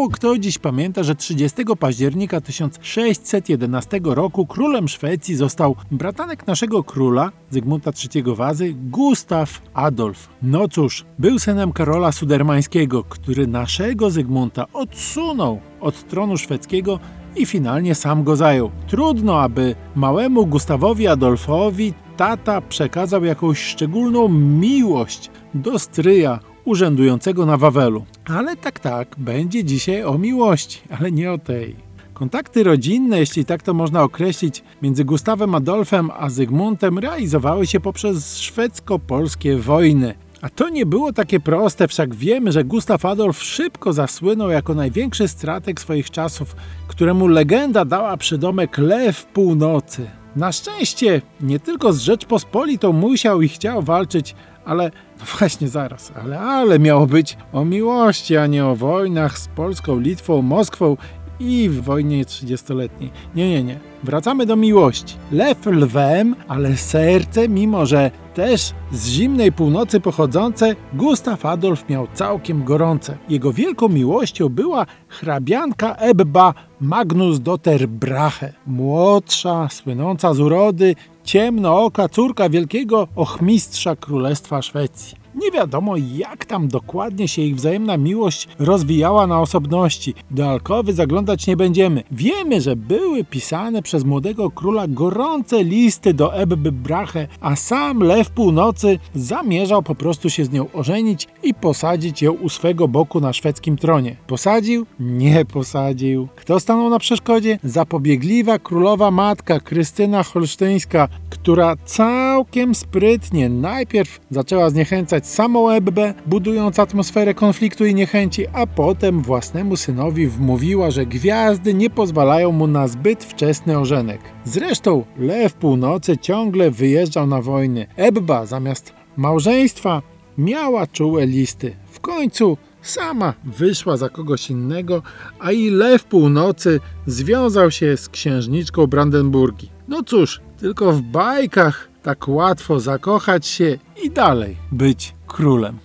Mało kto dziś pamięta, że 30 października 1611 roku królem Szwecji został bratanek naszego króla, Zygmunta III Wazy, Gustaw Adolf. No cóż, był synem Karola Sudermańskiego, który naszego Zygmunta odsunął od tronu szwedzkiego i finalnie sam go zajął. Trudno, aby małemu Gustawowi Adolfowi tata przekazał jakąś szczególną miłość do stryja urzędującego na Wawelu. Ale tak, tak, będzie dzisiaj o miłości, ale nie o tej. Kontakty rodzinne, jeśli tak to można określić, między Gustawem Adolfem a Zygmuntem realizowały się poprzez szwedzko-polskie wojny. A to nie było takie proste, wszak wiemy, że Gustaw Adolf szybko zasłynął jako największy strateg swoich czasów, któremu legenda dała przydomek Lew Północy. Na szczęście nie tylko z Rzeczpospolitą musiał i chciał walczyć, ale no właśnie zaraz, ale ale miało być o miłości, a nie o wojnach z Polską, Litwą, Moskwą i w wojnie 30-letniej. Nie, nie, nie. Wracamy do miłości. Lew lwem, ale serce, mimo że też z zimnej północy pochodzące, Gustaw Adolf miał całkiem gorące. Jego wielką miłością była hrabianka Ebba Magnus Dotter Brahe, młodsza, słynąca z urody, ciemnooka córka wielkiego ochmistrza Królestwa Szwecji. Nie wiadomo, jak tam dokładnie się ich wzajemna miłość rozwijała na osobności. Do alkowy zaglądać nie będziemy. Wiemy, że były pisane przez młodego króla gorące listy do Ebby Brahe, a sam Lew Północy zamierzał po prostu się z nią ożenić i posadzić ją u swego boku na szwedzkim tronie. Posadził? Nie posadził. Kto stanął na przeszkodzie? Zapobiegliwa królowa matka Krystyna Holsztyńska, która całkiem sprytnie najpierw zaczęła zniechęcać samą Ebbę, budując atmosferę konfliktu i niechęci, a potem własnemu synowi wmówiła, że gwiazdy nie pozwalają mu na zbyt wczesny ożenek. Zresztą Lew Północy ciągle wyjeżdżał na wojny. Ebba zamiast małżeństwa miała czułe listy. W końcu sama wyszła za kogoś innego, a i Lew Północy związał się z księżniczką Brandenburgii. No cóż, tylko w bajkach tak łatwo zakochać się i dalej być królem.